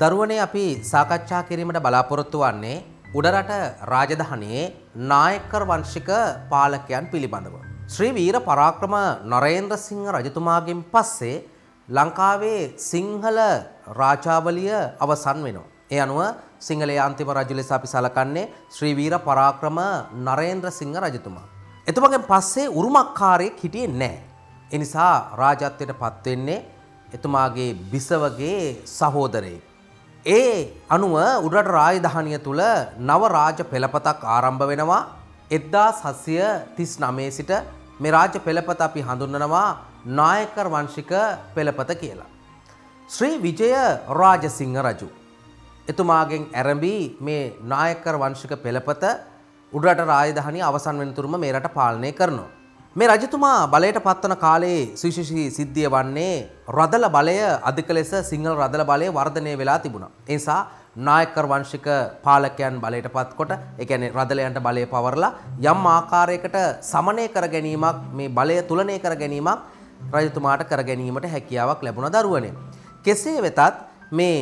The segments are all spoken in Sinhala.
දරුවනේ අපි සාකච්ඡා කිරීමට බලාපොරොත්තු වන්නේ උඩරට රාජධානයේ නායකර් වංශික පාලකයන් පිළිබඳව. ශ්‍රී වීර පරාක්‍රම නරේන්ද්‍ර සිංහ රජතුමාගෙන් පස්සේ ලංකාවේ සිංහල රාජාවලිය අවසන් වෙනවා. ඒ අනුව සිංහලයේ අන්තිම රජු ලෙස අපි සලකන්නේ ශ්‍රී වීර පරාක්‍රම නරේන්ද්‍ර සිංහ රජතුමා. එතුමගෙන් පස්සේ උරුමක්කාරයෙක් හිටියේ නැහැ. ඒ නිසා රාජත්වයට පත් වෙන්නේ එතුමාගේ බිසවගේ සහෝදරයෙක්. ඒ අනුව උඩරට රාජධානිය තුල නව රාජ පෙළපතක් ආරම්භ වෙනවා 1739 සිට මේ රාජ්‍ය පෙළපත අපි හඳුන්වනවා නායකර් වංශික පෙළපත කියලා. ශ්‍රී විජය රාජසිංහ රජු එතුමාගෙන් ඇරඹී මේ නායකර් වංශික පෙළපත උඩරට රාජධානිය අවසන් වෙනතුරුම මේ රට පාලනය කරනවා. මේ රජතුමා බලයට පත්වන කාලේ සුවිශේෂී සිද්ධිය වන්නේ රදල බලය අධික ලෙස සිංහල රදල බලය වර්ධනය වෙලා තිබුණා. ඒ නිසා නායකර් වංශික පාලකයන් බලයට පත්කොට ඒ කියන්නේ රදලයන්ට බලය පවරලා යම් ආකාරයකට සමනය කර ගැනීමක් මේ බලය තුලනය කර ගැනීමක් රජතුමාට කර ගැනීමට හැකියාවක් ලැබුණ දරුවනේ. කෙසේ වෙතත් මේ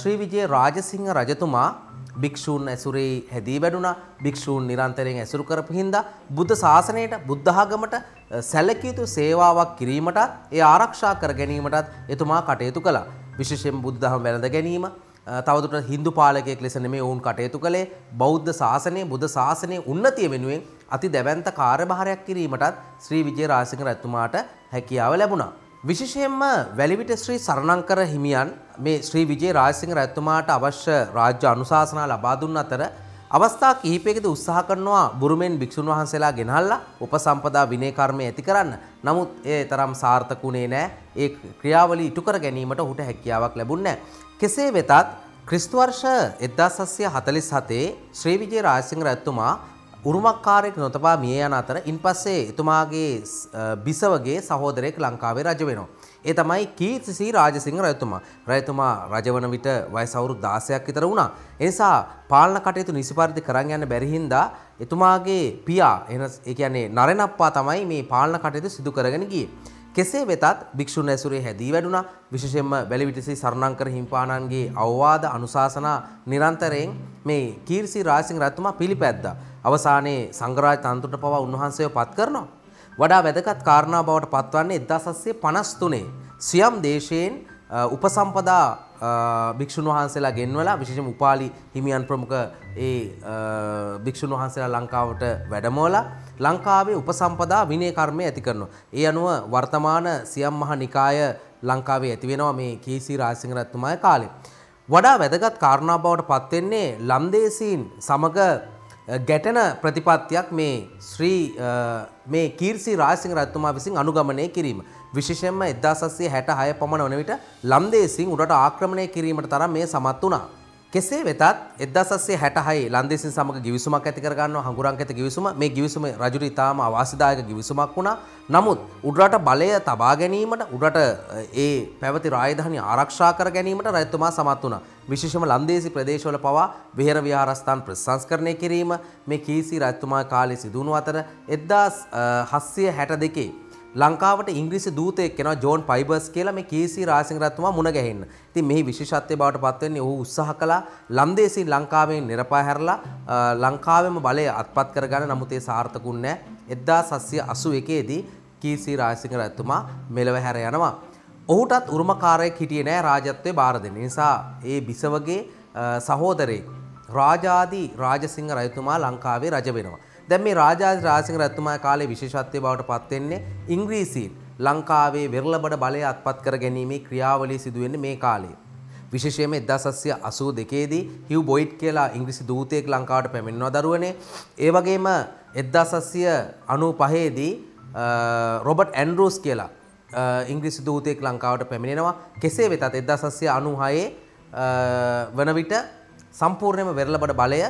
ශ්‍රී විජය රාජසිංහ රජතුමා භික්ෂූන් ඇසුරේ හැදී වැඩුණා. භික්ෂූන් නිරන්තරයෙන් ඇසුරු කරපු හින්දා බුද්ධ ශාසනයට බුද්ධ ආගමට සැලකිය යුතු සේවාවක් කිරීමටත් ඒ ආරක්ෂා කර ගැනීමටත් එතුමා කටයුතු කළා. විශේෂයෙන් බුද්ධ දහම වැළඳ ගැනීම තවදුරටත් හින්දු පාලකයෙක් ලෙස නෙමෙයි ඔවුන් කටයුතු කළේ. බෞද්ධ ශාසනය බුද්ධ ශාසනයේ උන්නතිය වෙනුවෙන් අති දැවැන්ත කාර්යභාරයක් කිරීමටත් ශ්‍රී විජය රාජසිංහ රජතුමාට හැකියාව ලැබුණා. විශේෂයෙන්ම වැලිවිට ශ්‍රී සරණංකර හිමියන් මේ ශ්‍රී විජේ රාජසිංහ රජතුමාට අවශ්‍ය රාජ්‍ය අනුශාසනා ලබා දුන්න අතර අවස්ථා කිහිපයකදී උත්සාහ කරනවා බුරුමෙන් භික්ෂුන් වහන්සේලා ගෙනහල්ලා උපසම්පදා විනය කර්මය ඇති කරන්න. නමුත් ඒ තරම් සාර්ථකුනේ නැහැ. ඒ ක්‍රියාවලිය ඉටු කර ගැනීමට ඔහුට හැකියාවක් ලැබුණේ නැහැ. කෙසේ වෙතත් ක්‍රිස්තු වර්ෂ 1747 ශ්‍රී විජේ රාජසිංහ රජතුමා උරුමක්කාරයෙක් නොතබා මිය යන අතර ඉන්පස්සේ එතුමාගේ බිසවගේ සහෝදරයෙක් ලංකාවේ රජ වෙනවා. ඒ තමයි කීර්තිසී රාජසිංහ රජතුමා. රජතුමා රජවන විට වයස අවුරුදු 16ක් විතර වුණා. ඒ නිසා පාලන කටයුතු නිසි පරිදි කරන් යන්න බැරි හින්දා එතුමාගේ පියා එන ඒ කියන්නේ නරෙනප්පා තමයි මේ පාලන කටයුතු සිදු කරගෙන ගියේ. කෙසේ වෙතත් භික්ෂුන් ඇසුරේ හැදී වැඩුණා විශේෂයෙන්ම බැලිවිටසි සරණංකර හිම්පාණන්ගේ අවවාද අනුශාසනා නිරන්තරයෙන් මේ කීර්සි රාජසිංහ රජතුමා පිළිපැද්දා. අවසානයේ සංඝරාජ තන්තුට පවා උන්වහන්සේව පත් කරනවා. වඩා වැදගත් කාරණා බවට පත්වන්නේ 1753 සියම් දේශයෙන් උපසම්පදා භික්ෂුන් වහන්සේලා ගෙන්වලා විශේෂම උපාලි හිමියන් ප්‍රමුඛ ඒ භික්ෂුන් වහන්සේලා ලංකාවට වැඩමවලා ලංකාවේ උපසම්පදා විනය කර්මය ඇති කරනවා. ඒ අනුව වර්තමාන සියම් මහ නිකාය ලංකාවේ ඇති වෙනවා මේ කීසි රාජසිංහ රජතුමාගේ කාලේ. වඩා වැදගත් කාරණා බවට පත් වෙන්නේ ලම්දේසීන් සමග ගැටෙන ප්‍රතිපත්තියක් මේ ශ්‍රී මේ කීර්සි රාජසිංහ රජතුමා විසින් අනුගමනය කිරීම. විශේෂයෙන්ම 1766 පමණ වන විට ලම්දේසින් උඩට ආක්‍රමණය කිරීමට තරම් මේ සමත් වුණා. කෙසේ වෙතත් 1766 ලන්දේසින් සමග ගිවිසුමක් ඇති කර ගන්නවා හඟුරන්ක ඇති ගිවිසුම මේ ගිවිසුම රජුට ඉතාම අවාසිදායක ගිවිසුමක් වුණා. නමුත් උඩරට බලය තබා ගැනීමට උඩට ඒ පැවති රාජධානිය ආරක්ෂා කර ගැනීමට රජතුමා සමත් වුණා. විශේෂම ලන්දේසි ප්‍රදේශවල පවා විහෙර විහාරස්ථාන ප්‍රතිසංස්කරණය කිරීම මේ කීසි රජතුමා කාලේ සිදු වුණු අතර 1762 ලංකාවට ඉංග්‍රීසි දූතයෙක් කෙනවා ජෝන් පයිබර්ස් කියලා මේ කීසි රාජසිංහ රජතුමා මුණ ගැහෙන්න. ඉතින් මෙහි විශේෂත්වය බවට පත් වෙන්නේ ඔහු උත්සාහ කළා ලන්දේසින් ලංකාවෙන් නිරපා හැරලා ලංකාවෙම බලය අත්පත් කරගන්න නමුත් ඒ සාර්ථකුන්නේ නැහැ. 1781 දී කීසි රාජසිංහ රජතුමා මෙලව හැර යනවා. ඔහුටත් උරුමකාරයෙක් හිටියේ නෑ රාජත්වයේ බාර දෙන්න. නිසා ඒ බිසවගේ සහෝදරයෙක් රාජාදී රාජසිංහ රජතුමා ලංකාවේ රජ වෙනවා. දැන් මේ රාජාධි රාජසිංහ රජතුමා කාලේ විශේෂත්වය බවට පත් වෙන්නේ ඉංග්‍රීසීන් ලංකාවේ වෙරළබඩ බලය අත්පත් කර ගැනීමේ ක්‍රියාවලිය සිදු වෙන්නේ මේ කාලේ. විශේෂයෙන්ම 1782 දී හිව් බොයිට් කියලා ඉංග්‍රීසි දූතයෙක් ලංකාවට පැමිණෙනවා දරුවනේ. ඒ වගේම 1795 දී රොබර්ට් ඇන්ඩ්‍රූස් කියලා ඉංග්‍රීසි දූතයෙක් ලංකාවට පැමිණෙනවා. කෙසේ වෙතත් 1796 වන විට සම්පූර්ණයෙන්ම වෙරළබඩ බලය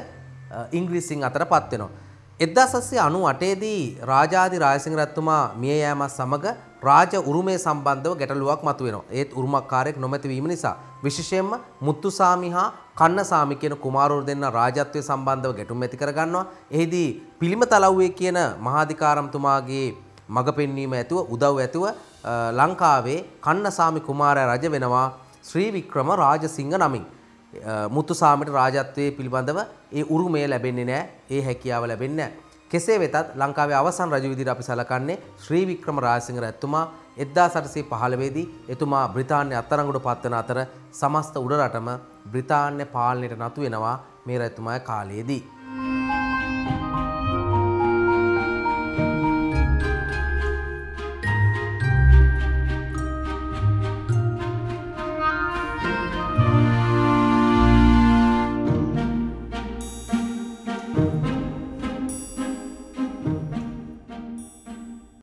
ඉංග්‍රීසින් අතර පත් වෙනවා. එදදාසස්සේ අනු අටේදී රාජාදි රායසිංහ රත්තුමා මිය යෑමත් සමඟ රාජ උරුමය සම්බන්ධව ගැටලුවක් මතුවෙනවා. ඒත් උරුමක්කාරයෙක් නොමැතිවීම නිසා. විශේෂයෙන්ම මුත්තුසාමි හා කන්නසාමි කියන කුමාරවරු දෙන්න රාජත්වය සම්බන්ධව ගැටුම් ඇති කරගන්නවා. එහිදී පිළිම තලව්වේ කියන මහාධිකාරම්තුමාගේ මඟ පෙන්වීම ඇතුව උදව් ඇතුව ලංකාවේ කන්නසාමි කුමාරයා රජ වෙනවා ශ්‍රී වික්‍රම රාජසිංහ නමින්. මුතුසාමට රාජත්වයේ පිළිබඳව ඒ උරුමය ලැබෙන්නේ නෑ ඒ හැකියාව ලැබෙන්නේ නෑ. කෙසේ වෙතත් ලංකාවේ අවසන් රජ විදිහට අපි සලකන්නේ ශ්‍රී වික්‍රම රාජසිංහ රැතුමා 1815 දී එතුමා බ්‍රිතාන්‍ය අත්අඩංගුවට පත්වන අතර සමස්ත උඩරටම බ්‍රිතාන්‍ය පාලනයට නතු වෙනවා මේ රැතුමාගේ කාලයේදී.